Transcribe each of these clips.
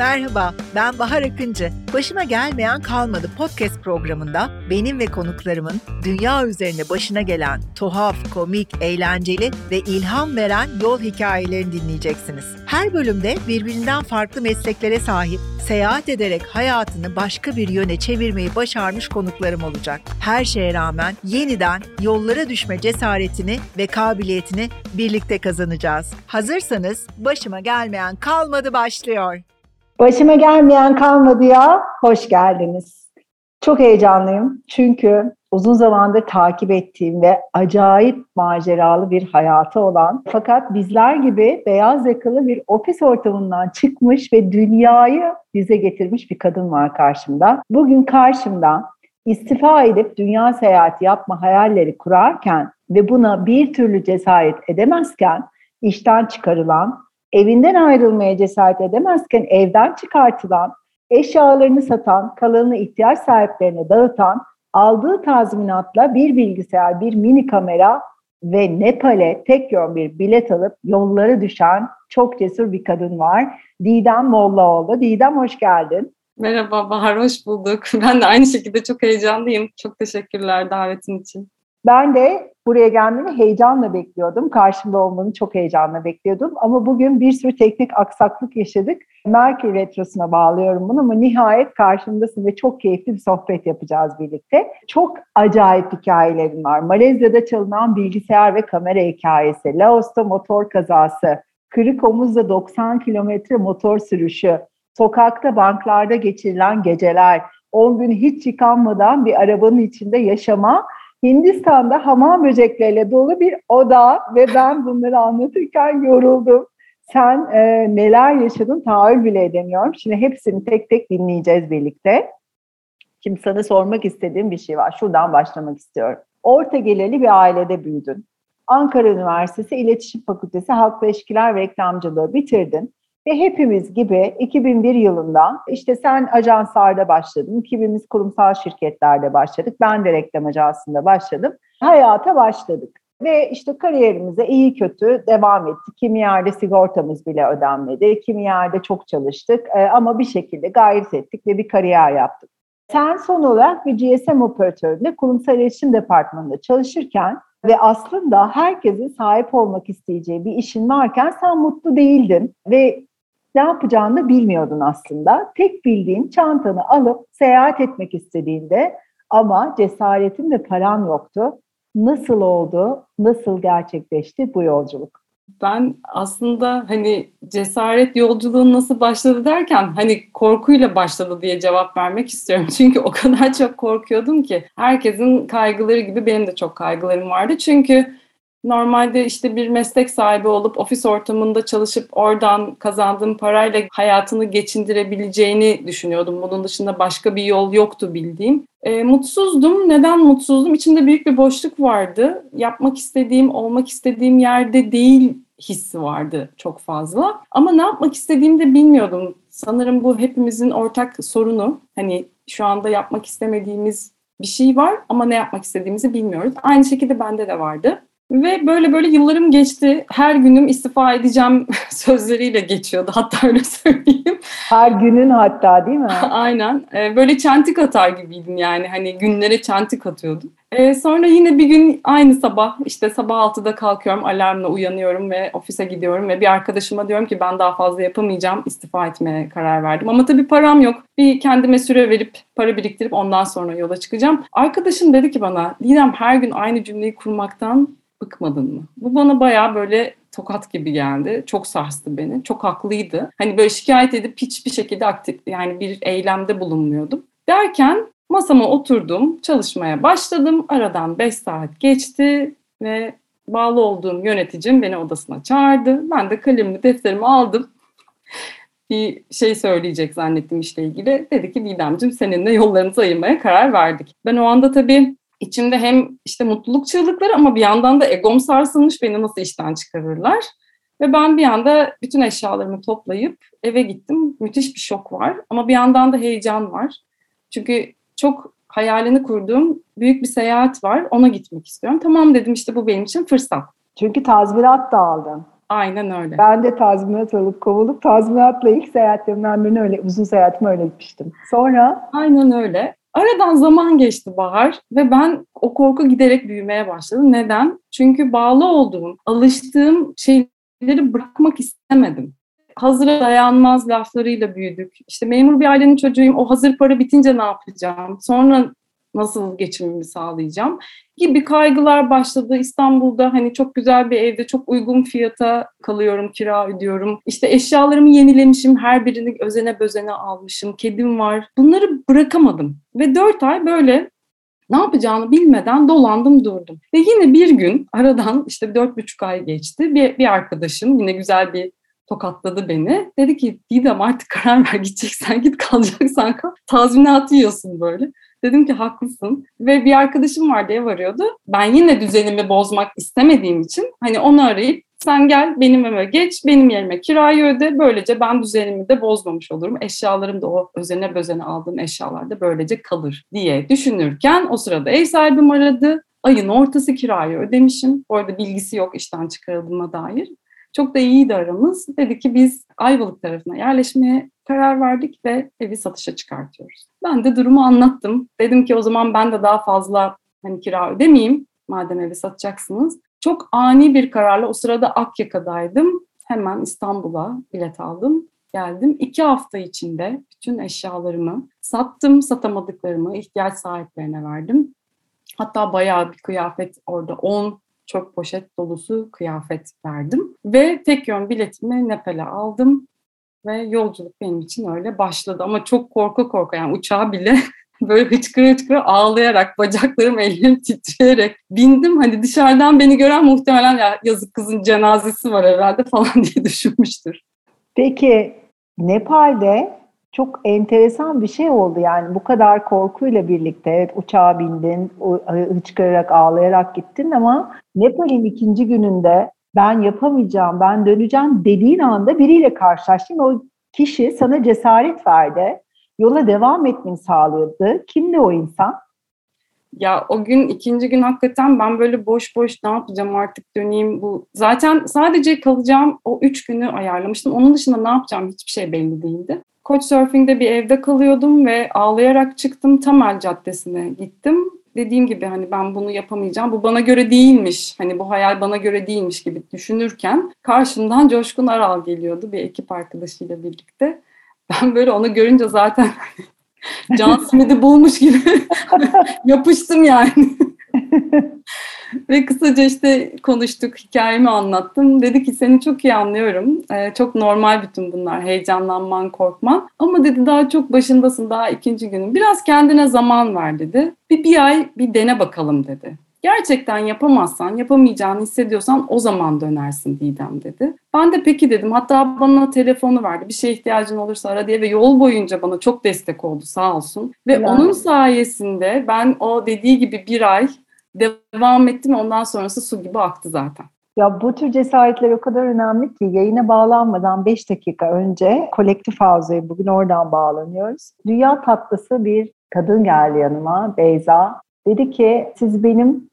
Merhaba, ben Bahar Akıncı. Başıma gelmeyen kalmadı podcast programında benim ve konuklarımın dünya üzerine başına gelen tuhaf, komik, eğlenceli ve ilham veren yol hikayelerini dinleyeceksiniz. Her bölümde birbirinden farklı mesleklere sahip, seyahat ederek hayatını başka bir yöne çevirmeyi başarmış konuklarım olacak. Her şeye rağmen yeniden yollara düşme cesaretini ve kabiliyetini birlikte kazanacağız. Hazırsanız başıma gelmeyen kalmadı başlıyor. Başıma gelmeyen kalmadı ya. Hoş geldiniz. Çok heyecanlıyım çünkü uzun zamandır takip ettiğim ve acayip maceralı bir hayatı olan fakat bizler gibi beyaz yakalı bir ofis ortamından çıkmış ve dünyayı bize getirmiş bir kadın var karşımda. Bugün karşımda istifa edip dünya seyahati yapma hayalleri kurarken ve buna bir türlü cesaret edemezken işten çıkarılan evinden ayrılmaya cesaret edemezken evden çıkartılan, eşyalarını satan, kalanını ihtiyaç sahiplerine dağıtan, aldığı tazminatla bir bilgisayar, bir mini kamera ve Nepal'e tek yön bir bilet alıp yolları düşen çok cesur bir kadın var. Didem Mollaoğlu. Didem hoş geldin. Merhaba Bahar, hoş bulduk. Ben de aynı şekilde çok heyecanlıyım. Çok teşekkürler davetin için. Ben de buraya gelmeni heyecanla bekliyordum. Karşımda olmanı çok heyecanla bekliyordum. Ama bugün bir sürü teknik aksaklık yaşadık. Merkür Retrosu'na bağlıyorum bunu ama nihayet karşımdasın ve çok keyifli bir sohbet yapacağız birlikte. Çok acayip hikayelerin var. Malezya'da çalınan bilgisayar ve kamera hikayesi, Laos'ta motor kazası, kırık omuzla 90 kilometre motor sürüşü, sokakta banklarda geçirilen geceler, 10 gün hiç yıkanmadan bir arabanın içinde yaşama Hindistan'da hamam böcekleriyle dolu bir oda ve ben bunları anlatırken yoruldum. Sen e, neler yaşadın tahayyül bile edemiyorum. Şimdi hepsini tek tek dinleyeceğiz birlikte. Şimdi sana sormak istediğim bir şey var. Şuradan başlamak istiyorum. Orta gelirli bir ailede büyüdün. Ankara Üniversitesi İletişim Fakültesi Halk İlişkiler ve Reklamcılığı bitirdin. Ve hepimiz gibi 2001 yılında işte sen ajanslarda başladın, kimimiz kurumsal şirketlerde başladık, ben de reklam ajansında başladım. Hayata başladık. Ve işte kariyerimize iyi kötü devam ettik. Kimi yerde sigortamız bile ödenmedi, kimi yerde çok çalıştık e, ama bir şekilde gayret ettik ve bir kariyer yaptık. Sen son olarak bir GSM operatöründe kurumsal iletişim departmanında çalışırken ve aslında herkesin sahip olmak isteyeceği bir işin varken sen mutlu değildin ve ne yapacağını bilmiyordun aslında. Tek bildiğin çantanı alıp seyahat etmek istediğinde ama cesaretin ve paran yoktu. Nasıl oldu, nasıl gerçekleşti bu yolculuk? Ben aslında hani cesaret yolculuğu nasıl başladı derken hani korkuyla başladı diye cevap vermek istiyorum. Çünkü o kadar çok korkuyordum ki herkesin kaygıları gibi benim de çok kaygılarım vardı. Çünkü Normalde işte bir meslek sahibi olup ofis ortamında çalışıp oradan kazandığım parayla hayatını geçindirebileceğini düşünüyordum. Bunun dışında başka bir yol yoktu bildiğim. E, mutsuzdum. Neden mutsuzdum? İçimde büyük bir boşluk vardı. Yapmak istediğim, olmak istediğim yerde değil hissi vardı çok fazla. Ama ne yapmak istediğimi de bilmiyordum. Sanırım bu hepimizin ortak sorunu. Hani şu anda yapmak istemediğimiz bir şey var ama ne yapmak istediğimizi bilmiyoruz. Aynı şekilde bende de vardı. Ve böyle böyle yıllarım geçti. Her günüm istifa edeceğim sözleriyle geçiyordu. Hatta öyle söyleyeyim. Her günün hatta değil mi? Aynen. Ee, böyle çentik atar gibiydim yani. Hani günlere çentik atıyordum. Ee, sonra yine bir gün aynı sabah işte sabah 6'da kalkıyorum alarmla uyanıyorum ve ofise gidiyorum ve bir arkadaşıma diyorum ki ben daha fazla yapamayacağım istifa etmeye karar verdim. Ama tabii param yok. Bir kendime süre verip para biriktirip ondan sonra yola çıkacağım. Arkadaşım dedi ki bana Didem her gün aynı cümleyi kurmaktan bıkmadın mı? Bu bana bayağı böyle tokat gibi geldi. Çok sarstı beni. Çok haklıydı. Hani böyle şikayet edip hiçbir şekilde aktif yani bir eylemde bulunmuyordum. Derken masama oturdum, çalışmaya başladım. Aradan 5 saat geçti ve bağlı olduğum yöneticim beni odasına çağırdı. Ben de kalemimi, defterimi aldım. bir şey söyleyecek zannettim işle ilgili. Dedi ki Didemciğim seninle yollarımızı ayırmaya karar verdik. Ben o anda tabii içimde hem işte mutluluk çığlıkları ama bir yandan da egom sarsılmış beni nasıl işten çıkarırlar. Ve ben bir anda bütün eşyalarımı toplayıp eve gittim. Müthiş bir şok var ama bir yandan da heyecan var. Çünkü çok hayalini kurduğum büyük bir seyahat var. Ona gitmek istiyorum. Tamam dedim işte bu benim için fırsat. Çünkü tazminat da aldın. Aynen öyle. Ben de tazminat alıp kovulup tazminatla ilk seyahatlerimden birini öyle uzun seyahatimi öyle gitmiştim. Sonra? Aynen öyle. Aradan zaman geçti Bahar ve ben o korku giderek büyümeye başladı. Neden? Çünkü bağlı olduğum, alıştığım şeyleri bırakmak istemedim. Hazıra dayanmaz laflarıyla büyüdük. İşte memur bir ailenin çocuğuyum. O hazır para bitince ne yapacağım? Sonra nasıl geçimimi sağlayacağım gibi kaygılar başladı. İstanbul'da hani çok güzel bir evde çok uygun fiyata kalıyorum, kira ödüyorum. İşte eşyalarımı yenilemişim, her birini özene bözene almışım. Kedim var. Bunları bırakamadım. Ve dört ay böyle ne yapacağını bilmeden dolandım durdum. Ve yine bir gün aradan işte dört buçuk ay geçti. Bir, bir arkadaşım yine güzel bir tokatladı beni. Dedi ki Didem artık karar ver gideceksen git kalacaksan kal. Tazminat yiyorsun böyle. Dedim ki haklısın. Ve bir arkadaşım vardı ev arıyordu. Ben yine düzenimi bozmak istemediğim için hani onu arayıp sen gel benim eve geç, benim yerime kirayı öde. Böylece ben düzenimi de bozmamış olurum. Eşyalarım da o özene bözene aldığım eşyalar da böylece kalır diye düşünürken o sırada ev sahibim aradı. Ayın ortası kirayı ödemişim. Bu arada bilgisi yok işten çıkarıldığıma dair. Çok da iyiydi aramız. Dedi ki biz Ayvalık tarafına yerleşmeye karar verdik ve evi satışa çıkartıyoruz. Ben de durumu anlattım. Dedim ki o zaman ben de daha fazla hani kira ödemeyeyim madem evi satacaksınız. Çok ani bir kararla o sırada Akyaka'daydım. Hemen İstanbul'a bilet aldım. Geldim. İki hafta içinde bütün eşyalarımı sattım, satamadıklarımı ihtiyaç sahiplerine verdim. Hatta bayağı bir kıyafet orada 10 çok poşet dolusu kıyafet verdim. Ve tek yön biletimi Nepal'e aldım. Ve yolculuk benim için öyle başladı. Ama çok korku korku yani uçağa bile böyle hıçkıra hıçkıra ağlayarak, bacaklarım ellerim titreyerek bindim. Hani dışarıdan beni gören muhtemelen ya yazık kızın cenazesi var herhalde falan diye düşünmüştür. Peki Nepal'de çok enteresan bir şey oldu yani bu kadar korkuyla birlikte evet uçağa bindin, hıçkırarak ağlayarak gittin ama Nepal'in ikinci gününde ben yapamayacağım, ben döneceğim dediğin anda biriyle karşılaştın. O kişi sana cesaret verdi, yola devam etmeni sağladı. Kimdi o insan? Ya o gün ikinci gün hakikaten ben böyle boş boş ne yapacağım artık döneyim bu. Zaten sadece kalacağım o üç günü ayarlamıştım. Onun dışında ne yapacağım hiçbir şey belli değildi. Couchsurfing'de bir evde kalıyordum ve ağlayarak çıktım Tamel Caddesi'ne gittim. Dediğim gibi hani ben bunu yapamayacağım, bu bana göre değilmiş, hani bu hayal bana göre değilmiş gibi düşünürken karşımdan Coşkun Aral geliyordu bir ekip arkadaşıyla birlikte. Ben böyle onu görünce zaten Can Smith'i bulmuş gibi yapıştım yani. Ve kısaca işte konuştuk, hikayemi anlattım. Dedi ki seni çok iyi anlıyorum. Ee, çok normal bütün bunlar. Heyecanlanman, korkman. Ama dedi daha çok başındasın, daha ikinci günün. Biraz kendine zaman ver dedi. Bir, bir ay bir dene bakalım dedi. Gerçekten yapamazsan, yapamayacağını hissediyorsan o zaman dönersin Didem dedi. Ben de peki dedim. Hatta bana telefonu verdi. Bir şeye ihtiyacın olursa ara diye ve yol boyunca bana çok destek oldu sağ olsun. Ve yani. onun sayesinde ben o dediği gibi bir ay devam ettim. Ondan sonrası su gibi aktı zaten. Ya bu tür cesaretler o kadar önemli ki yayına bağlanmadan 5 dakika önce kolektif havzaya bugün oradan bağlanıyoruz. Dünya tatlısı bir kadın geldi yanıma Beyza. Dedi ki siz benim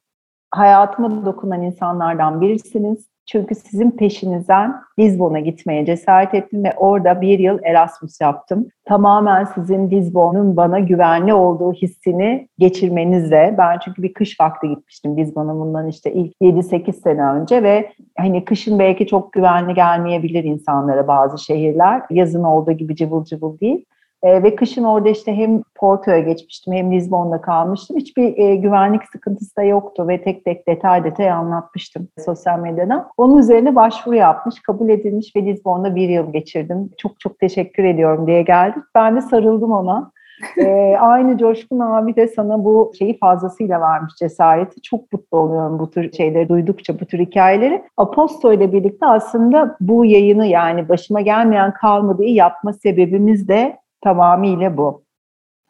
hayatıma dokunan insanlardan birisiniz. Çünkü sizin peşinizden Lizbon'a gitmeye cesaret ettim ve orada bir yıl Erasmus yaptım. Tamamen sizin Lizbon'un bana güvenli olduğu hissini geçirmenizle. Ben çünkü bir kış vakti gitmiştim Lizbon'a bundan işte ilk 7-8 sene önce ve hani kışın belki çok güvenli gelmeyebilir insanlara bazı şehirler. Yazın olduğu gibi cıvıl cıvıl değil. E, ve kışın orada işte hem Porto'ya geçmiştim hem Lizbon'da kalmıştım. Hiçbir e, güvenlik sıkıntısı da yoktu ve tek tek detay detay anlatmıştım sosyal medyadan. Onun üzerine başvuru yapmış, kabul edilmiş ve Lizbon'da bir yıl geçirdim. Çok çok teşekkür ediyorum diye geldi. Ben de sarıldım ona. ee, aynı Coşkun abi de sana bu şeyi fazlasıyla vermiş cesareti. Çok mutlu oluyorum bu tür şeyleri duydukça, bu tür hikayeleri. Aposto ile birlikte aslında bu yayını yani başıma gelmeyen kalmadığı yapma sebebimiz de tamamıyla bu.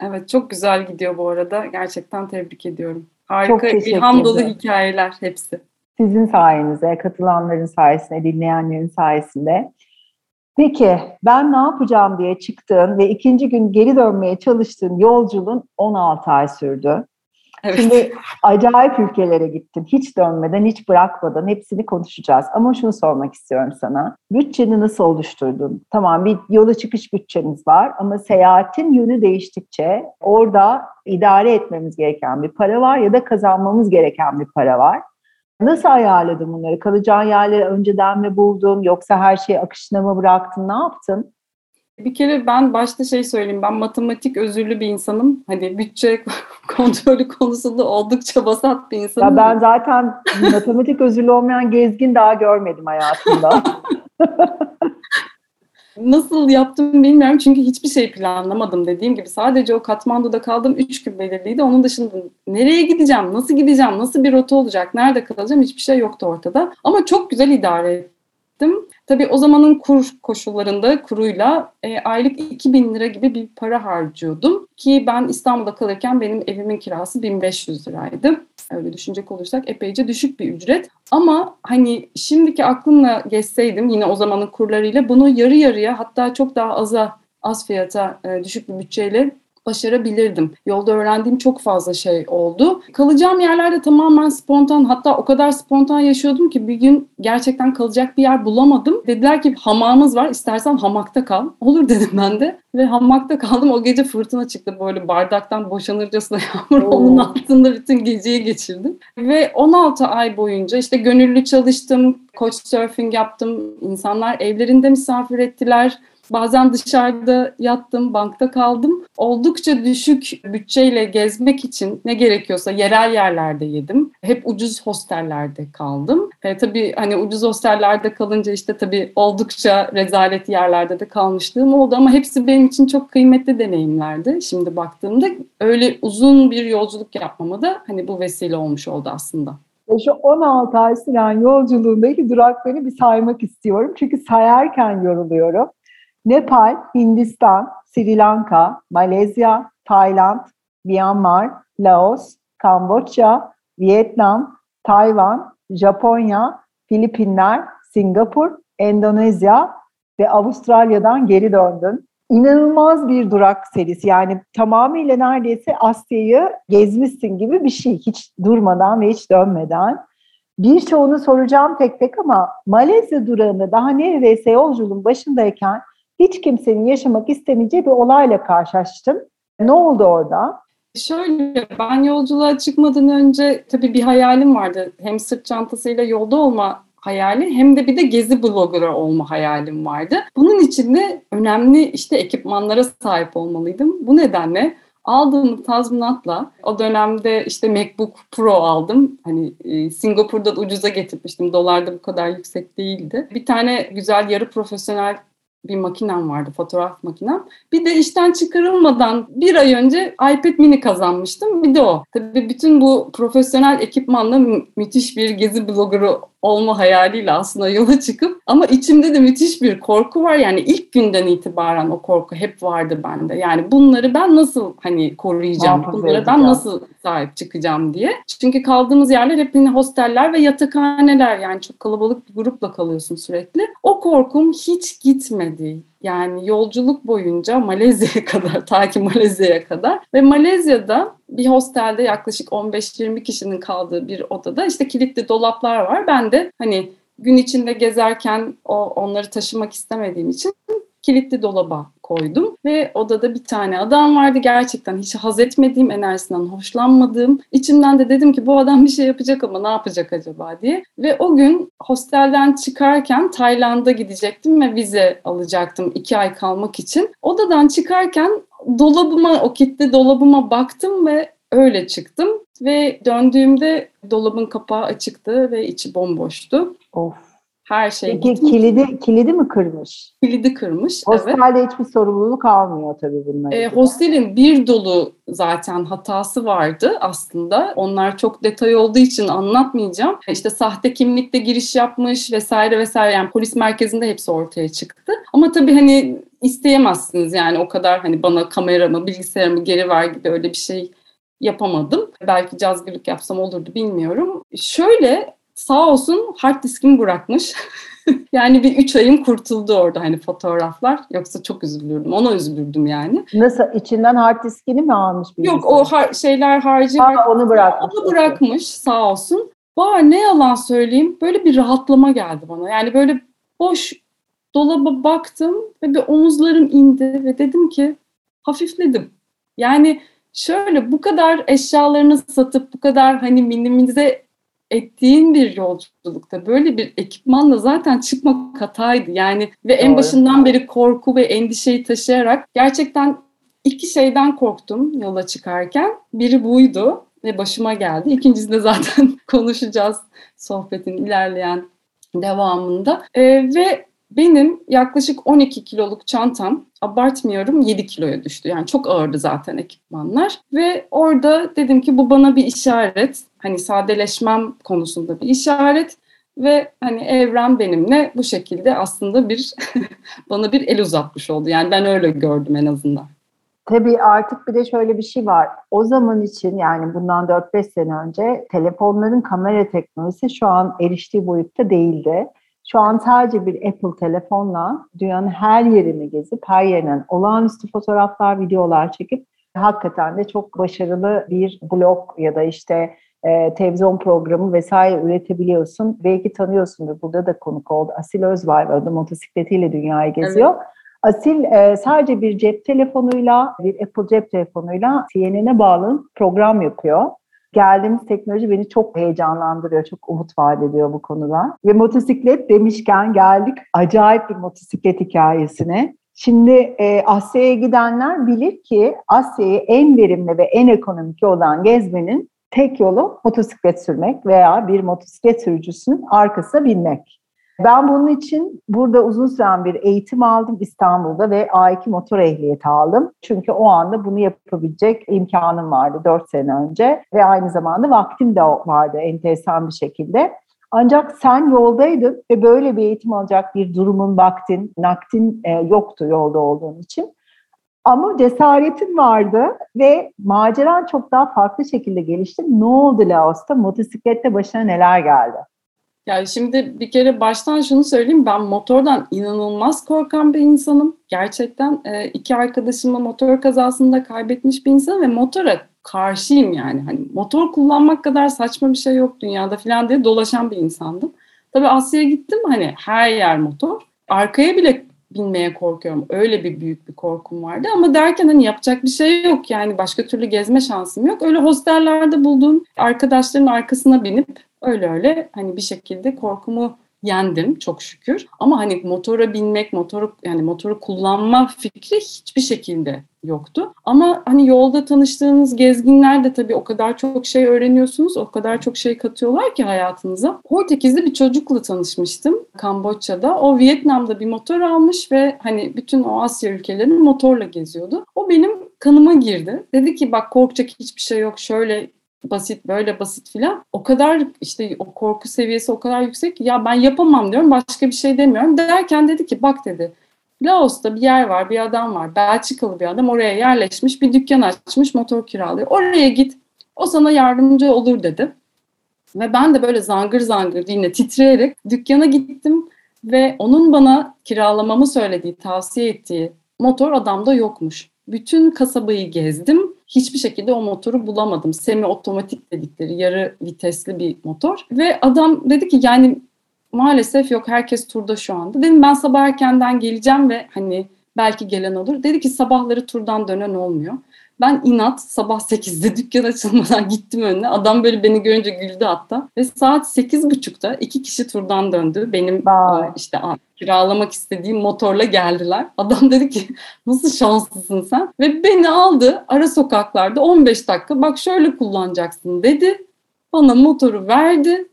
Evet çok güzel gidiyor bu arada. Gerçekten tebrik ediyorum. Harika, ilham dolu hikayeler hepsi. Sizin sayenizde, katılanların sayesinde, dinleyenlerin sayesinde. Peki ben ne yapacağım diye çıktın ve ikinci gün geri dönmeye çalıştığın yolculuğun 16 ay sürdü. Evet. Şimdi acayip ülkelere gittin. Hiç dönmeden, hiç bırakmadan hepsini konuşacağız. Ama şunu sormak istiyorum sana. Bütçeni nasıl oluşturdun? Tamam bir yola çıkış bütçemiz var ama seyahatin yönü değiştikçe orada idare etmemiz gereken bir para var ya da kazanmamız gereken bir para var. Nasıl ayarladın bunları? Kalacağın yerleri önceden mi buldun yoksa her şeyi akışına mı bıraktın? Ne yaptın? Bir kere ben başta şey söyleyeyim. Ben matematik özürlü bir insanım. Hani bütçe kontrolü konusunda oldukça vasat bir insanım. Ya ben zaten matematik özürlü olmayan gezgin daha görmedim hayatımda. Nasıl yaptım bilmiyorum çünkü hiçbir şey planlamadım dediğim gibi. Sadece o Katmandu'da kaldım 3 gün belirliydi. Onun dışında nereye gideceğim, nasıl gideceğim, nasıl bir rota olacak, nerede kalacağım hiçbir şey yoktu ortada. Ama çok güzel idare ettim. Tabii o zamanın kur koşullarında kuruyla e, aylık 2000 lira gibi bir para harcıyordum. Ki ben İstanbul'da kalırken benim evimin kirası 1500 liraydı. Öyle düşünecek olursak epeyce düşük bir ücret. Ama hani şimdiki aklımla geçseydim yine o zamanın kurlarıyla bunu yarı yarıya hatta çok daha aza az fiyata e, düşük bir bütçeyle başarabilirdim. Yolda öğrendiğim çok fazla şey oldu. Kalacağım yerlerde tamamen spontan hatta o kadar spontan yaşıyordum ki bir gün gerçekten kalacak bir yer bulamadım. Dediler ki hamamımız var istersen hamakta kal. Olur dedim ben de ve hamakta kaldım. O gece fırtına çıktı böyle bardaktan boşanırcasına yağmur Oo. onun altında bütün geceyi geçirdim. Ve 16 ay boyunca işte gönüllü çalıştım, coach surfing yaptım. İnsanlar evlerinde misafir ettiler. Bazen dışarıda yattım, bankta kaldım. Oldukça düşük bütçeyle gezmek için ne gerekiyorsa yerel yerlerde yedim. Hep ucuz hostellerde kaldım. E, tabii hani ucuz hostellerde kalınca işte tabii oldukça rezalet yerlerde de kalmışlığım oldu ama hepsi benim için çok kıymetli deneyimlerdi. Şimdi baktığımda öyle uzun bir yolculuk yapmama da hani bu vesile olmuş oldu aslında. Şu 16 ay süren yolculuğundaki duraklarını bir saymak istiyorum. Çünkü sayarken yoruluyorum. Nepal, Hindistan, Sri Lanka, Malezya, Tayland, Myanmar, Laos, Kamboçya, Vietnam, Tayvan, Japonya, Filipinler, Singapur, Endonezya ve Avustralya'dan geri döndün. İnanılmaz bir durak serisi yani tamamıyla neredeyse Asya'yı gezmişsin gibi bir şey hiç durmadan ve hiç dönmeden. Birçoğunu soracağım tek tek ama Malezya durağında daha neredeyse yolculuğun başındayken hiç kimsenin yaşamak istemeyeceği bir olayla karşılaştım. Ne oldu orada? Şöyle ben yolculuğa çıkmadan önce tabii bir hayalim vardı. Hem sırt çantasıyla yolda olma hayali hem de bir de gezi bloggerı olma hayalim vardı. Bunun için de önemli işte ekipmanlara sahip olmalıydım. Bu nedenle aldığım tazminatla o dönemde işte MacBook Pro aldım. Hani e, Singapur'da da ucuza getirmiştim. Dolarda bu kadar yüksek değildi. Bir tane güzel yarı profesyonel bir makinem vardı, fotoğraf makinem. Bir de işten çıkarılmadan bir ay önce iPad mini kazanmıştım. Bir de o. Tabii bütün bu profesyonel ekipmanla mü- müthiş bir gezi bloggerı olma hayaliyle aslında yola çıkıp ama içimde de müthiş bir korku var. Yani ilk günden itibaren o korku hep vardı bende. Yani bunları ben nasıl hani koruyacağım? Muhafaza bunlara ben nasıl sahip çıkacağım diye. Çünkü kaldığımız yerler hep yine hosteller ve yatakhaneler. Yani çok kalabalık bir grupla kalıyorsun sürekli. O korkum hiç gitmedi. Yani yolculuk boyunca Malezya'ya kadar, ta ki Malezya'ya kadar ve Malezya'da bir hostelde yaklaşık 15-20 kişinin kaldığı bir odada işte kilitli dolaplar var. Ben de hani gün içinde gezerken o onları taşımak istemediğim için kilitli dolaba koydum ve odada bir tane adam vardı. Gerçekten hiç haz etmediğim enerjisinden hoşlanmadığım içimden de dedim ki bu adam bir şey yapacak ama ne yapacak acaba? diye. Ve o gün hostelden çıkarken Tayland'a gidecektim ve vize alacaktım iki ay kalmak için. Odadan çıkarken dolabıma o kilitli dolabıma baktım ve öyle çıktım. Ve döndüğümde dolabın kapağı açıktı ve içi bomboştu. Of. Her şey Peki gitmiş. kilidi, kilidi mi kırmış? kilidi kırmış. Evet. Hostelde hiçbir sorumluluk almıyor tabii bunlar. E, hostelin bir dolu zaten hatası vardı aslında. Onlar çok detay olduğu için anlatmayacağım. İşte sahte kimlikle giriş yapmış vesaire vesaire. Yani polis merkezinde hepsi ortaya çıktı. Ama tabii hani isteyemezsiniz yani o kadar hani bana kameramı, bilgisayarımı geri ver gibi öyle bir şey yapamadım. Belki cazgırlık yapsam olurdu bilmiyorum. Şöyle sağ olsun hard diskimi bırakmış. yani bir üç ayım kurtuldu orada hani fotoğraflar. Yoksa çok üzülürdüm. Ona üzülürdüm yani. Nasıl? içinden hard diskini mi almış? Bir Yok o har- şeyler harcı. Ha, onu bırakmış. Onu bırakmış sağ olsun. Var ne yalan söyleyeyim böyle bir rahatlama geldi bana. Yani böyle boş dolaba baktım ve bir omuzlarım indi ve dedim ki hafifledim. Yani şöyle bu kadar eşyalarını satıp bu kadar hani minimize ettiğin bir yolculukta böyle bir ekipmanla zaten çıkmak hataydı. Yani ve en Doğru. başından beri korku ve endişeyi taşıyarak gerçekten iki şeyden korktum yola çıkarken. Biri buydu ve başıma geldi. İkincisi de zaten konuşacağız sohbetin ilerleyen devamında. Ee, ve benim yaklaşık 12 kiloluk çantam abartmıyorum 7 kiloya düştü. Yani çok ağırdı zaten ekipmanlar. Ve orada dedim ki bu bana bir işaret. Hani sadeleşmem konusunda bir işaret. Ve hani evren benimle bu şekilde aslında bir bana bir el uzatmış oldu. Yani ben öyle gördüm en azından. Tabii artık bir de şöyle bir şey var. O zaman için yani bundan 4-5 sene önce telefonların kamera teknolojisi şu an eriştiği boyutta değildi. Şu an sadece bir Apple telefonla dünyanın her yerini gezip her yerinden olağanüstü fotoğraflar, videolar çekip hakikaten de çok başarılı bir blog ya da işte e, televizyon programı vesaire üretebiliyorsun. Belki tanıyorsundur. Burada da konuk oldu. Asil Özvay var. O da motosikletiyle dünyayı geziyor. Evet. Asil e, sadece bir cep telefonuyla, bir Apple cep telefonuyla CNN'e bağlı program yapıyor. Geldiğimiz teknoloji beni çok heyecanlandırıyor, çok umut vaat ediyor bu konuda. Ve motosiklet demişken geldik acayip bir motosiklet hikayesine. Şimdi e, Asya'ya gidenler bilir ki Asya'yı en verimli ve en ekonomik yoldan gezmenin tek yolu motosiklet sürmek veya bir motosiklet sürücüsünün arkasına binmek. Ben bunun için burada uzun süren bir eğitim aldım İstanbul'da ve A2 motor ehliyeti aldım. Çünkü o anda bunu yapabilecek imkanım vardı 4 sene önce ve aynı zamanda vaktim de vardı enteresan bir şekilde. Ancak sen yoldaydın ve böyle bir eğitim alacak bir durumun, vaktin, naktin e, yoktu yolda olduğun için. Ama cesaretin vardı ve maceran çok daha farklı şekilde gelişti. Ne oldu Laos'ta? Motosiklette başına neler geldi? Yani şimdi bir kere baştan şunu söyleyeyim. Ben motordan inanılmaz korkan bir insanım. Gerçekten e, iki arkadaşımla motor kazasında kaybetmiş bir insanım ve motora karşıyım yani. Hani motor kullanmak kadar saçma bir şey yok dünyada falan diye dolaşan bir insandım. Tabii Asya'ya gittim hani her yer motor. Arkaya bile binmeye korkuyorum. Öyle bir büyük bir korkum vardı ama derken hani yapacak bir şey yok yani başka türlü gezme şansım yok. Öyle hostellerde bulduğum arkadaşların arkasına binip öyle öyle hani bir şekilde korkumu yendim çok şükür. Ama hani motora binmek, motoru yani motoru kullanma fikri hiçbir şekilde yoktu. Ama hani yolda tanıştığınız gezginler de tabii o kadar çok şey öğreniyorsunuz, o kadar çok şey katıyorlar ki hayatınıza. Portekizli bir çocukla tanışmıştım Kamboçya'da. O Vietnam'da bir motor almış ve hani bütün o Asya ülkelerini motorla geziyordu. O benim kanıma girdi. Dedi ki bak korkacak hiçbir şey yok. Şöyle basit böyle basit filan. O kadar işte o korku seviyesi o kadar yüksek ki ya ben yapamam diyorum başka bir şey demiyorum. Derken dedi ki bak dedi Laos'ta bir yer var bir adam var Belçikalı bir adam. Oraya yerleşmiş bir dükkan açmış motor kiralıyor. Oraya git o sana yardımcı olur dedi. Ve ben de böyle zangır zangır yine titreyerek dükkana gittim ve onun bana kiralamamı söylediği tavsiye ettiği motor adamda yokmuş. Bütün kasabayı gezdim. Hiçbir şekilde o motoru bulamadım. Semi otomatik dedikleri yarı vitesli bir motor. Ve adam dedi ki yani maalesef yok herkes turda şu anda. Dedim ben sabah erkenden geleceğim ve hani belki gelen olur. Dedi ki sabahları turdan dönen olmuyor. Ben inat sabah 8'de dükkan açılmadan gittim önüne. Adam böyle beni görünce güldü hatta. Ve saat 8.30'da iki kişi turdan döndü. Benim Vay. işte kiralamak istediğim motorla geldiler. Adam dedi ki nasıl şanslısın sen? Ve beni aldı ara sokaklarda 15 dakika bak şöyle kullanacaksın dedi. Bana motoru verdi.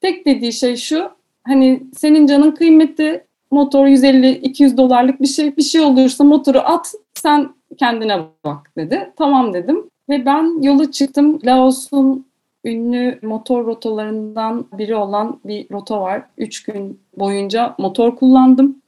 Tek dediği şey şu hani senin canın kıymeti motor 150-200 dolarlık bir şey bir şey olursa motoru at sen kendine bak dedi. Tamam dedim ve ben yola çıktım. Laos'un ünlü motor rotalarından biri olan bir rota var. Üç gün boyunca motor kullandım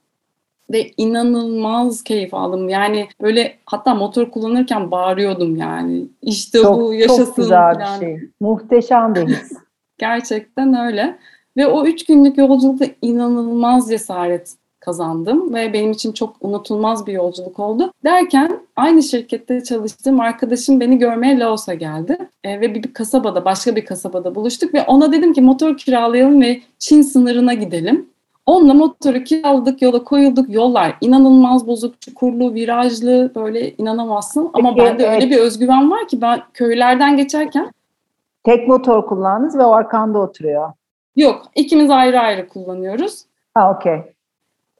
ve inanılmaz keyif aldım. Yani böyle hatta motor kullanırken bağırıyordum yani. İşte çok, bu yaşasın. Çok güzel bir şey. Muhteşem bir his. Gerçekten öyle. Ve o üç günlük yolculukta inanılmaz cesaret kazandım ve benim için çok unutulmaz bir yolculuk oldu. Derken aynı şirkette çalıştığım arkadaşım beni görmeye Laos'a geldi e, ve bir, kasabada, başka bir kasabada buluştuk ve ona dedim ki motor kiralayalım ve Çin sınırına gidelim. Onunla motoru kiraladık, yola koyulduk. Yollar inanılmaz bozuk, çukurlu, virajlı, böyle inanamazsın. Ama Peki, bende öyle evet. bir özgüven var ki ben köylerden geçerken Tek motor kullandınız ve o arkanda oturuyor. Yok, ikimiz ayrı ayrı kullanıyoruz. Ha okey.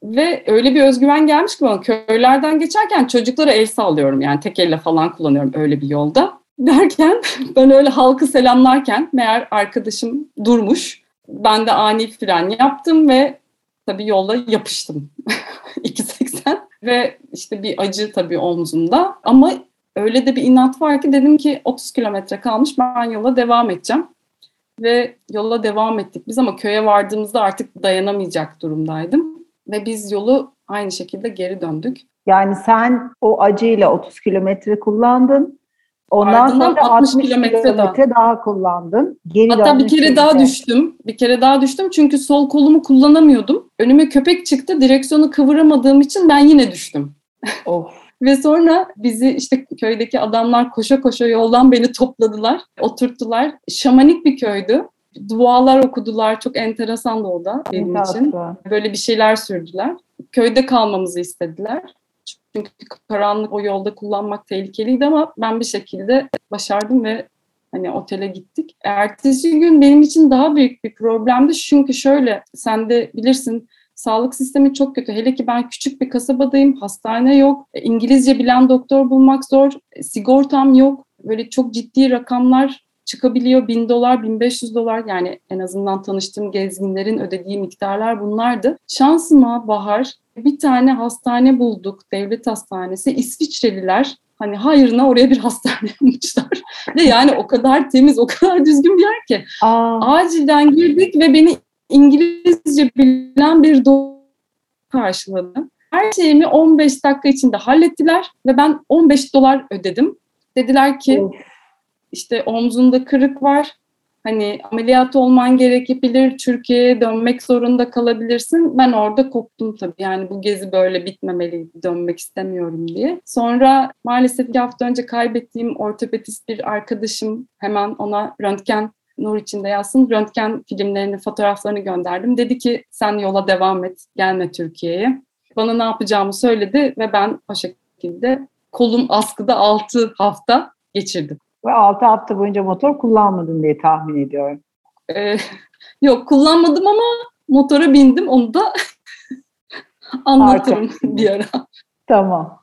Ve öyle bir özgüven gelmiş ki bana köylerden geçerken çocuklara el sallıyorum yani tek elle falan kullanıyorum öyle bir yolda. Derken ben öyle halkı selamlarken meğer arkadaşım durmuş. Ben de ani fren yaptım ve tabii yolda yapıştım 2.80 ve işte bir acı tabii omzumda ama öyle de bir inat var ki dedim ki 30 kilometre kalmış ben yola devam edeceğim. Ve yola devam ettik biz ama köye vardığımızda artık dayanamayacak durumdaydım. Ve biz yolu aynı şekilde geri döndük. Yani sen o acıyla 30 kilometre kullandın. Ondan Ardından sonra 60 60 kilometre kilometre daha. kullandın. Geri Hatta bir kere şimdi. daha düştüm. Bir kere daha düştüm çünkü sol kolumu kullanamıyordum. Önüme köpek çıktı. Direksiyonu kıvıramadığım için ben yine düştüm. Of. Ve sonra bizi işte köydeki adamlar koşa koşa yoldan beni topladılar, oturttular. Şamanik bir köydü. Dualar okudular. Çok enteresan da o da benim ne için. tatlı. Böyle bir şeyler sürdüler. Köyde kalmamızı istediler. Çünkü karanlık o yolda kullanmak tehlikeliydi ama ben bir şekilde başardım ve hani otele gittik. Ertesi gün benim için daha büyük bir problemdi. Çünkü şöyle sen de bilirsin sağlık sistemi çok kötü. Hele ki ben küçük bir kasabadayım. Hastane yok. E, İngilizce bilen doktor bulmak zor. E, Sigortam yok. Böyle çok ciddi rakamlar çıkabiliyor. 1000 dolar, 1500 dolar yani en azından tanıştığım gezginlerin ödediği miktarlar bunlardı. Şansıma Bahar bir tane hastane bulduk. Devlet hastanesi. İsviçreliler hani hayrına oraya bir hastane yapmışlar. Ve yani o kadar temiz, o kadar düzgün bir yer ki. Aa, Acilden girdik ve beni İngilizce bilen bir doktor karşıladı. Her şeyimi 15 dakika içinde hallettiler ve ben 15 dolar ödedim. Dediler ki işte omzunda kırık var. Hani ameliyat olman gerekebilir, Türkiye'ye dönmek zorunda kalabilirsin. Ben orada koptum tabii. Yani bu gezi böyle bitmemeliydi, dönmek istemiyorum diye. Sonra maalesef bir hafta önce kaybettiğim ortopedist bir arkadaşım hemen ona röntgen nur içinde yazsın. Röntgen filmlerini, fotoğraflarını gönderdim. Dedi ki sen yola devam et, gelme Türkiye'ye. Bana ne yapacağımı söyledi ve ben o şekilde kolum askıda 6 hafta geçirdim. Ve 6 hafta boyunca motor kullanmadın diye tahmin ediyorum. Ee, yok kullanmadım ama motora bindim. Onu da anlatırım bir ara. Tamam.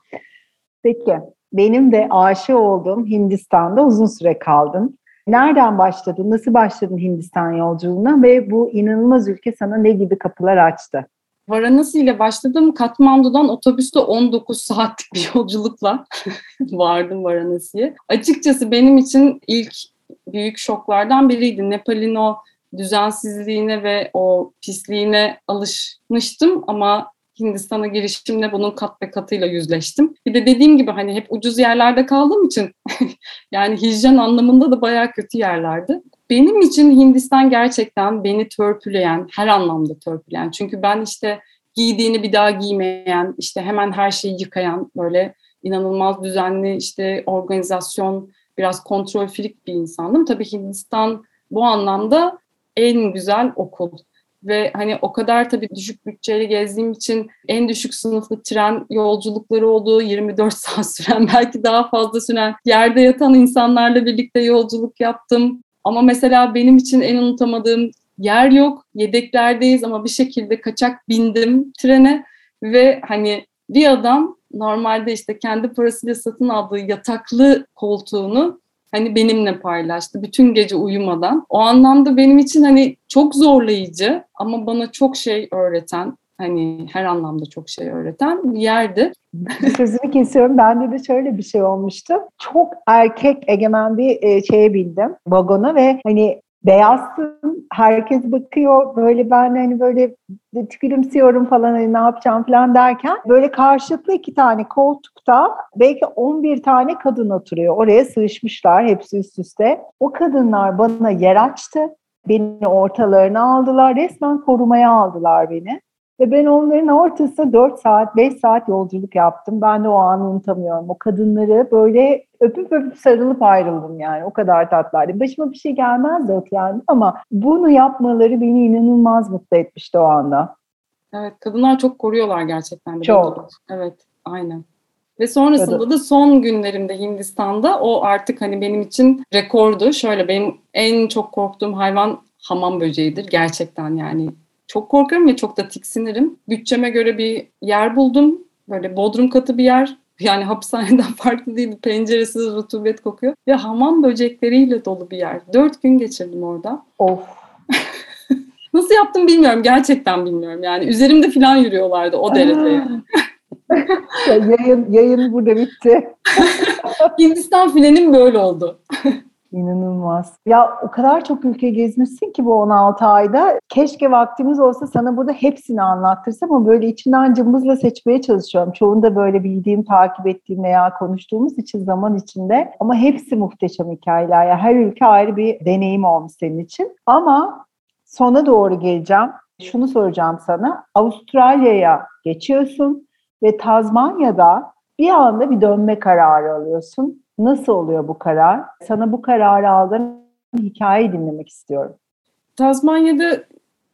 Peki. Benim de aşık olduğum Hindistan'da uzun süre kaldım. Nereden başladın? Nasıl başladın Hindistan yolculuğuna ve bu inanılmaz ülke sana ne gibi kapılar açtı? Varanasi ile başladım. Katmandu'dan otobüste 19 saatlik bir yolculukla vardım Varanasi'ye. Açıkçası benim için ilk büyük şoklardan biriydi. Nepal'in o düzensizliğine ve o pisliğine alışmıştım ama Hindistan'a girişimle bunun kat ve katıyla yüzleştim. Bir de dediğim gibi hani hep ucuz yerlerde kaldığım için yani hijyen anlamında da bayağı kötü yerlerdi. Benim için Hindistan gerçekten beni törpüleyen, her anlamda törpüleyen. Çünkü ben işte giydiğini bir daha giymeyen, işte hemen her şeyi yıkayan, böyle inanılmaz düzenli işte organizasyon, biraz kontrol frik bir insandım. Tabii Hindistan bu anlamda en güzel okul. Ve hani o kadar tabii düşük bütçeyle gezdiğim için en düşük sınıflı tren yolculukları oldu. 24 saat süren, belki daha fazla süren, yerde yatan insanlarla birlikte yolculuk yaptım. Ama mesela benim için en unutamadığım yer yok. Yedeklerdeyiz ama bir şekilde kaçak bindim trene ve hani bir adam normalde işte kendi parasıyla satın aldığı yataklı koltuğunu hani benimle paylaştı bütün gece uyumadan. O anlamda benim için hani çok zorlayıcı ama bana çok şey öğreten hani her anlamda çok şey öğreten bir yerdi. Sözünü kesiyorum. Bende de şöyle bir şey olmuştu. Çok erkek egemen bir e, şeye bindim vagona ve hani beyazsın, herkes bakıyor böyle ben hani böyle gülümsüyorum falan hani ne yapacağım falan derken böyle karşılıklı iki tane koltukta belki 11 tane kadın oturuyor. Oraya sığışmışlar hepsi üst üste. O kadınlar bana yer açtı. Beni ortalarına aldılar. Resmen korumaya aldılar beni. Ve ben onların ortasında 4 saat, 5 saat yolculuk yaptım. Ben de o anı unutamıyorum. O kadınları böyle öpüp öpüp sarılıp ayrıldım yani. O kadar tatlılardı. Başıma bir şey gelmezdi yani ama bunu yapmaları beni inanılmaz mutlu etmişti o anda. Evet, kadınlar çok koruyorlar gerçekten. De çok. Evet, aynen. Ve sonrasında evet. da son günlerimde Hindistan'da o artık hani benim için rekordu. Şöyle benim en çok korktuğum hayvan hamam böceğidir gerçekten yani. Çok korkarım ve çok da tiksinirim. Bütçeme göre bir yer buldum. Böyle bodrum katı bir yer. Yani hapishaneden farklı değil. Penceresiz rutubet kokuyor. Ve hamam böcekleriyle dolu bir yer. Dört gün geçirdim orada. Of. Nasıl yaptım bilmiyorum. Gerçekten bilmiyorum. Yani üzerimde falan yürüyorlardı o derece. yayın, yayın burada bitti. Hindistan filenim böyle oldu. İnanılmaz. Ya o kadar çok ülke gezmişsin ki bu 16 ayda. Keşke vaktimiz olsa sana burada hepsini anlattırsam ama böyle içinden cımbızla seçmeye çalışıyorum. Çoğunda böyle bildiğim, takip ettiğim veya konuştuğumuz için zaman içinde. Ama hepsi muhteşem hikayeler. Yani her ülke ayrı bir deneyim olmuş senin için. Ama sona doğru geleceğim. Şunu soracağım sana. Avustralya'ya geçiyorsun ve Tazmanya'da bir anda bir dönme kararı alıyorsun. Nasıl oluyor bu karar? Sana bu kararı aldığın hikayeyi dinlemek istiyorum. Tazmanya'da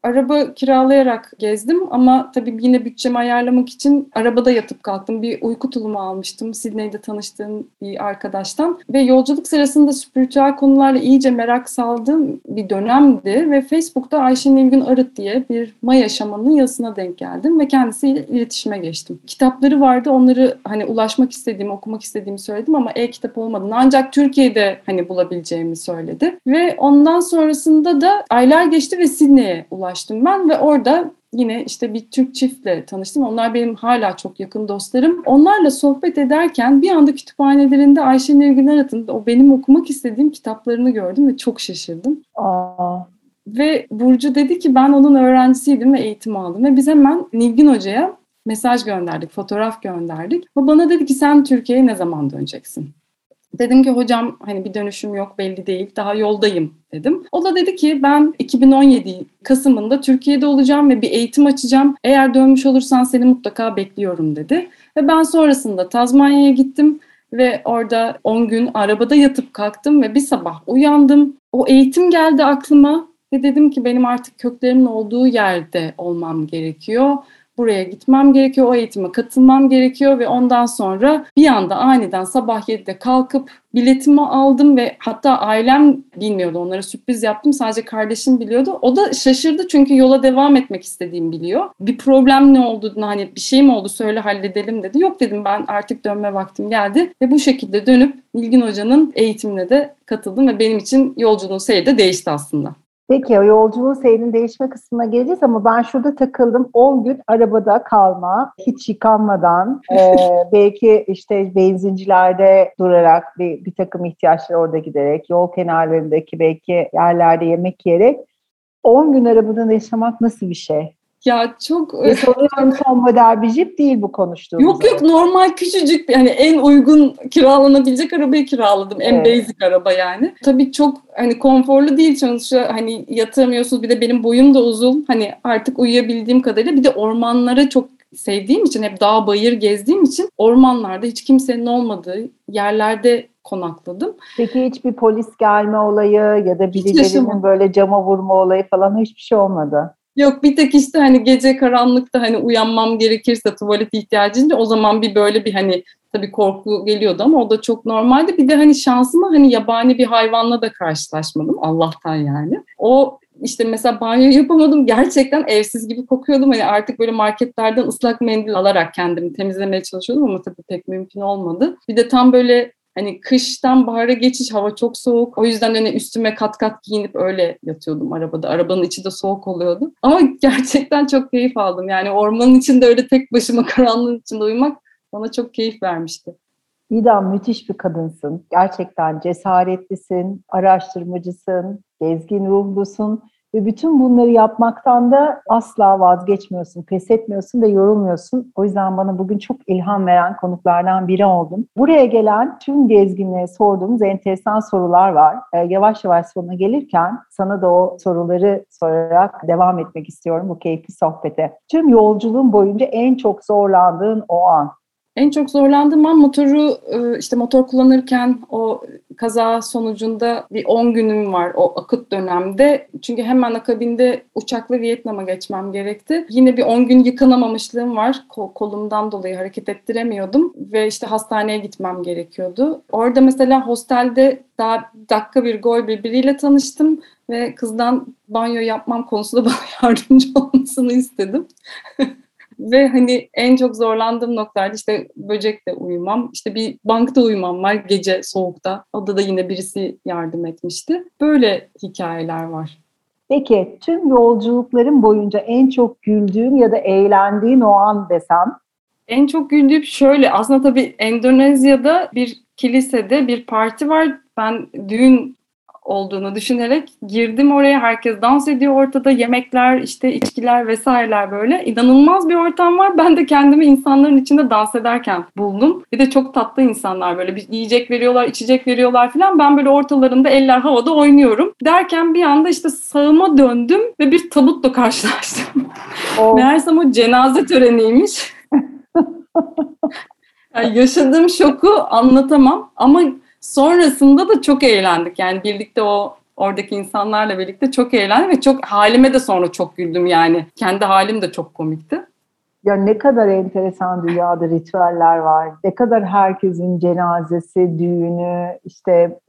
araba kiralayarak gezdim ama tabii yine bütçemi ayarlamak için arabada yatıp kalktım. Bir uyku tulumu almıştım Sydney'de tanıştığım bir arkadaştan ve yolculuk sırasında spiritüel konularla iyice merak saldığım bir dönemdi ve Facebook'ta Ayşe Nilgün Arıt diye bir Maya şamanının yazısına denk geldim ve kendisiyle iletişime geçtim. Kitapları vardı onları hani ulaşmak istediğimi, okumak istediğimi söyledim ama e-kitap olmadığını ancak Türkiye'de hani bulabileceğimi söyledi ve ondan sonrasında da aylar geçti ve Sydney'e ulaştım ulaştım ben ve orada yine işte bir Türk çiftle tanıştım. Onlar benim hala çok yakın dostlarım. Onlarla sohbet ederken bir anda kütüphanelerinde Ayşe Nilgün Arat'ın o benim okumak istediğim kitaplarını gördüm ve çok şaşırdım. Aa. Ve Burcu dedi ki ben onun öğrencisiydim ve eğitim aldım. Ve biz hemen Nilgün Hoca'ya mesaj gönderdik, fotoğraf gönderdik. O bana dedi ki sen Türkiye'ye ne zaman döneceksin? Dedim ki hocam hani bir dönüşüm yok belli değil daha yoldayım dedim. O da dedi ki ben 2017 Kasım'ında Türkiye'de olacağım ve bir eğitim açacağım. Eğer dönmüş olursan seni mutlaka bekliyorum dedi. Ve ben sonrasında Tazmanya'ya gittim ve orada 10 gün arabada yatıp kalktım ve bir sabah uyandım. O eğitim geldi aklıma ve dedim ki benim artık köklerimin olduğu yerde olmam gerekiyor buraya gitmem gerekiyor, o eğitime katılmam gerekiyor ve ondan sonra bir anda aniden sabah 7'de kalkıp biletimi aldım ve hatta ailem bilmiyordu. Onlara sürpriz yaptım. Sadece kardeşim biliyordu. O da şaşırdı çünkü yola devam etmek istediğimi biliyor. Bir problem ne olduğunu hani bir şey mi oldu söyle halledelim dedi. Yok dedim ben artık dönme vaktim geldi ve bu şekilde dönüp Bilgin Hoca'nın eğitimine de katıldım ve benim için yolculuğun seyri de değişti aslında. Peki o yolculuğun seyrinin değişme kısmına geleceğiz ama ben şurada takıldım. 10 gün arabada kalma, hiç yıkanmadan, e, belki işte benzincilerde durarak bir, bir takım ihtiyaçlar orada giderek, yol kenarlarındaki belki yerlerde yemek yiyerek 10 gün arabada yaşamak nasıl bir şey? Ya çok... Ve sanıyorum son model bir jip değil bu konuştuğumuz. Yok yok normal küçücük yani en uygun kiralanabilecek arabayı kiraladım. En evet. basic araba yani. Tabii çok hani konforlu değil sonuçta hani yatamıyorsunuz bir de benim boyum da uzun. Hani artık uyuyabildiğim kadarıyla bir de ormanlara çok sevdiğim için hep dağ bayır gezdiğim için ormanlarda hiç kimsenin olmadığı yerlerde konakladım. Peki hiçbir polis gelme olayı ya da birilerinin böyle cama vurma olayı falan hiçbir şey olmadı? Yok bir tek işte hani gece karanlıkta hani uyanmam gerekirse tuvalet ihtiyacınca o zaman bir böyle bir hani tabii korku geliyordu ama o da çok normaldi. Bir de hani şansıma hani yabani bir hayvanla da karşılaşmadım Allah'tan yani. O işte mesela banyo yapamadım. Gerçekten evsiz gibi kokuyordum. Hani artık böyle marketlerden ıslak mendil alarak kendimi temizlemeye çalışıyordum ama tabii pek mümkün olmadı. Bir de tam böyle Hani kıştan bahara geçiş hava çok soğuk. O yüzden hani üstüme kat kat giyinip öyle yatıyordum arabada. Arabanın içi de soğuk oluyordu. Ama gerçekten çok keyif aldım. Yani ormanın içinde öyle tek başıma karanlığın içinde uyumak bana çok keyif vermişti. Didem müthiş bir kadınsın. Gerçekten cesaretlisin, araştırmacısın, gezgin ruhlusun ve bütün bunları yapmaktan da asla vazgeçmiyorsun, pes etmiyorsun ve yorulmuyorsun. O yüzden bana bugün çok ilham veren konuklardan biri oldun. Buraya gelen tüm gezginlere sorduğumuz enteresan sorular var. Ee, yavaş yavaş sonuna gelirken sana da o soruları sorarak devam etmek istiyorum bu keyifli sohbete. Tüm yolculuğun boyunca en çok zorlandığın o an. En çok zorlandığım an motoru e, işte motor kullanırken o kaza sonucunda bir 10 günüm var o akıt dönemde. Çünkü hemen akabinde uçakla Vietnam'a geçmem gerekti. Yine bir 10 gün yıkanamamışlığım var. kolumdan dolayı hareket ettiremiyordum ve işte hastaneye gitmem gerekiyordu. Orada mesela hostelde daha dakika bir gol bir biriyle tanıştım ve kızdan banyo yapmam konusunda bana yardımcı olmasını istedim. Ve hani en çok zorlandığım noktalarda işte böcekle uyumam, işte bir bankta uyumam var gece soğukta. Odada yine birisi yardım etmişti. Böyle hikayeler var. Peki tüm yolculukların boyunca en çok güldüğün ya da eğlendiğin o an desem? En çok güldüğüm şöyle aslında tabii Endonezya'da bir kilisede bir parti var. Ben düğün olduğunu düşünerek girdim oraya. Herkes dans ediyor ortada. Yemekler, işte içkiler vesaireler böyle. inanılmaz bir ortam var. Ben de kendimi insanların içinde dans ederken buldum. Bir de çok tatlı insanlar böyle bir yiyecek veriyorlar, içecek veriyorlar falan. Ben böyle ortalarında eller havada oynuyorum. Derken bir anda işte sağıma döndüm ve bir tabutla karşılaştım. Oh. Meğersem o cenaze töreniymiş. yani yaşadığım şoku anlatamam ama Sonrasında da çok eğlendik. Yani birlikte o oradaki insanlarla birlikte çok eğlendim ve çok halime de sonra çok güldüm yani. Kendi halim de çok komikti. Ya ne kadar enteresan dünyada ritüeller var. Ne kadar herkesin cenazesi, düğünü, işte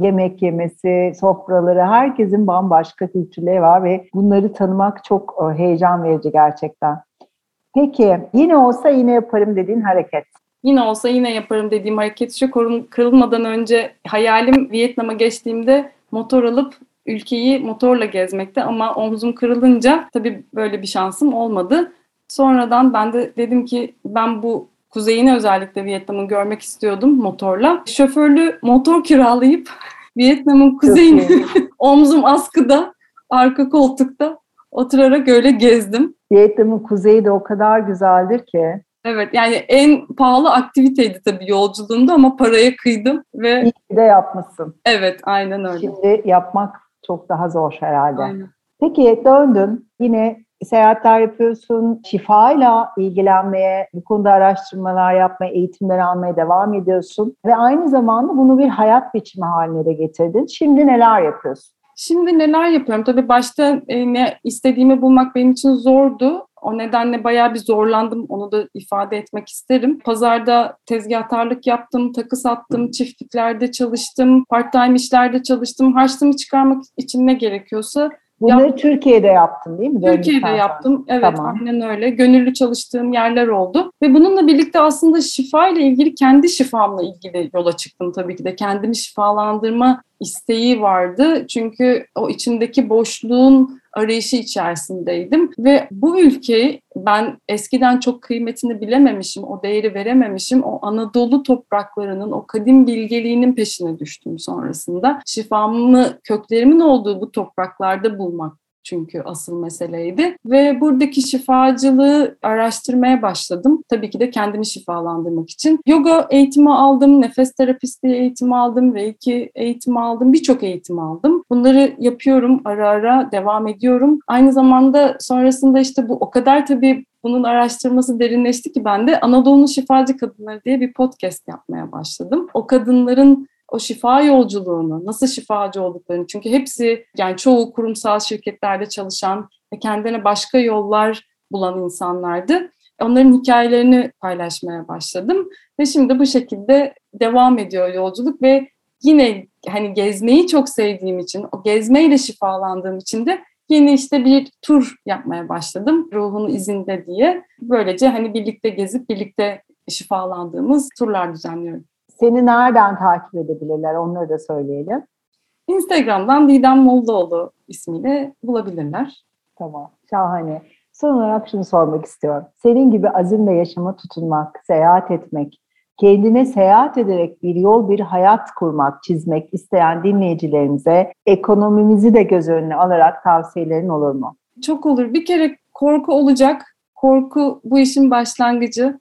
yemek yemesi, sofraları, herkesin bambaşka kültürleri var ve bunları tanımak çok heyecan verici gerçekten. Peki yine olsa yine yaparım dediğin hareket yine olsa yine yaparım dediğim hareket şu kırılmadan önce hayalim Vietnam'a geçtiğimde motor alıp ülkeyi motorla gezmekte ama omzum kırılınca tabii böyle bir şansım olmadı. Sonradan ben de dedim ki ben bu kuzeyini özellikle Vietnam'ı görmek istiyordum motorla. Şoförlü motor kiralayıp Vietnam'ın kuzeyini omzum askıda, arka koltukta oturarak öyle gezdim. Vietnam'ın kuzeyi de o kadar güzeldir ki. Evet yani en pahalı aktiviteydi tabii yolculuğumda ama paraya kıydım ve... İyi de yapmışsın. Evet aynen öyle. Şimdi yapmak çok daha zor herhalde. Aynen. Peki döndün yine seyahatler yapıyorsun, şifayla ilgilenmeye, bu konuda araştırmalar yapmaya, eğitimler almaya devam ediyorsun ve aynı zamanda bunu bir hayat biçimi haline de getirdin. Şimdi neler yapıyorsun? Şimdi neler yapıyorum? Tabii başta e, ne istediğimi bulmak benim için zordu. O nedenle bayağı bir zorlandım. Onu da ifade etmek isterim. Pazarda tezgahtarlık yaptım, takı sattım, çiftliklerde çalıştım, part-time işlerde çalıştım. Harçlığımı çıkarmak için ne gerekiyorsa Bunları Yap- Türkiye'de yaptın değil mi? Türkiye'de yaptım. Evet tamam. aynen öyle. Gönüllü çalıştığım yerler oldu. Ve bununla birlikte aslında şifa ile ilgili kendi şifamla ilgili yola çıktım tabii ki de. Kendimi şifalandırma isteği vardı. Çünkü o içindeki boşluğun arayışı içerisindeydim ve bu ülkeyi ben eskiden çok kıymetini bilememişim, o değeri verememişim. O Anadolu topraklarının, o kadim bilgeliğinin peşine düştüm sonrasında. Şifamı, köklerimin olduğu bu topraklarda bulmak çünkü asıl meseleydi. Ve buradaki şifacılığı araştırmaya başladım. Tabii ki de kendimi şifalandırmak için. Yoga eğitimi aldım, nefes terapistliği eğitimi aldım, reiki eğitimi aldım, birçok eğitim aldım. Bunları yapıyorum ara ara, devam ediyorum. Aynı zamanda sonrasında işte bu o kadar tabii bunun araştırması derinleşti ki ben de Anadolu'nun Şifacı Kadınları diye bir podcast yapmaya başladım. O kadınların o şifa yolculuğunu, nasıl şifacı olduklarını çünkü hepsi yani çoğu kurumsal şirketlerde çalışan ve kendine başka yollar bulan insanlardı. Onların hikayelerini paylaşmaya başladım ve şimdi bu şekilde devam ediyor yolculuk ve yine hani gezmeyi çok sevdiğim için, o gezmeyle şifalandığım için de yeni işte bir tur yapmaya başladım. Ruhun izinde diye. Böylece hani birlikte gezip birlikte şifalandığımız turlar düzenliyorum. Seni nereden takip edebilirler onları da söyleyelim. Instagram'dan Didem Moldaoğlu ismiyle bulabilirler. Tamam, şahane. Son olarak şunu sormak istiyorum. Senin gibi azimle yaşama tutunmak, seyahat etmek, kendine seyahat ederek bir yol, bir hayat kurmak, çizmek isteyen dinleyicilerimize ekonomimizi de göz önüne alarak tavsiyelerin olur mu? Çok olur. Bir kere korku olacak. Korku bu işin başlangıcı.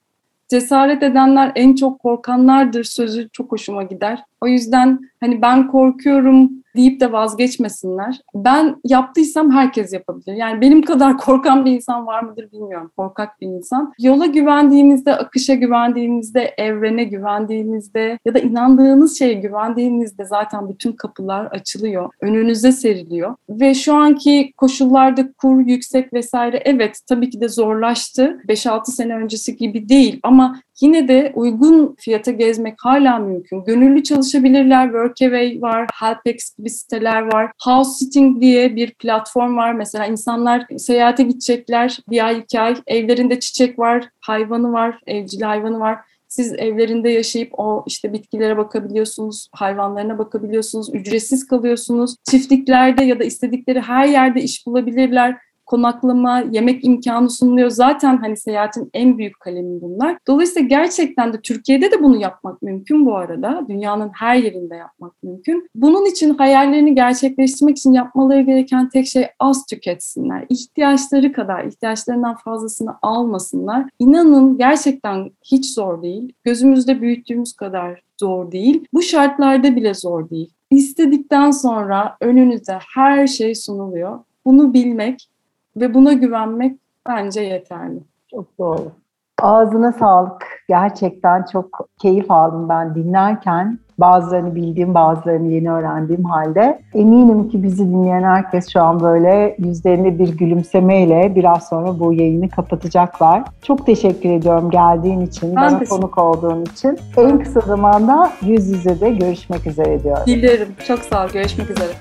Cesaret edenler en çok korkanlardır sözü çok hoşuma gider. O yüzden hani ben korkuyorum deyip de vazgeçmesinler. Ben yaptıysam herkes yapabilir. Yani benim kadar korkan bir insan var mıdır bilmiyorum. Korkak bir insan. Yola güvendiğinizde, akışa güvendiğinizde, evrene güvendiğinizde ya da inandığınız şeye güvendiğinizde zaten bütün kapılar açılıyor. Önünüze seriliyor. Ve şu anki koşullarda kur yüksek vesaire evet tabii ki de zorlaştı. 5-6 sene öncesi gibi değil ama yine de uygun fiyata gezmek hala mümkün. Gönüllü çalışabilirler. Workaway var, Helpex gibi siteler var. House Sitting diye bir platform var. Mesela insanlar seyahate gidecekler. Bir ay, iki ay. Evlerinde çiçek var, hayvanı var, evcil hayvanı var. Siz evlerinde yaşayıp o işte bitkilere bakabiliyorsunuz, hayvanlarına bakabiliyorsunuz, ücretsiz kalıyorsunuz. Çiftliklerde ya da istedikleri her yerde iş bulabilirler konaklama, yemek imkanı sunuluyor. Zaten hani seyahatin en büyük kalemi bunlar. Dolayısıyla gerçekten de Türkiye'de de bunu yapmak mümkün bu arada. Dünyanın her yerinde yapmak mümkün. Bunun için hayallerini gerçekleştirmek için yapmaları gereken tek şey az tüketsinler. İhtiyaçları kadar, ihtiyaçlarından fazlasını almasınlar. İnanın gerçekten hiç zor değil. Gözümüzde büyüttüğümüz kadar zor değil. Bu şartlarda bile zor değil. İstedikten sonra önünüze her şey sunuluyor. Bunu bilmek ve buna güvenmek bence yeterli. Çok doğru. Ağzına sağlık. Gerçekten çok keyif aldım ben dinlerken. Bazılarını bildiğim, bazılarını yeni öğrendiğim halde. Eminim ki bizi dinleyen herkes şu an böyle yüzlerinde bir gülümsemeyle biraz sonra bu yayını kapatacaklar. Çok teşekkür ediyorum geldiğin için, Ben bana konuk olduğun için. En kısa zamanda yüz yüze de görüşmek üzere diyorum. Dilerim. Çok sağ ol. Görüşmek üzere.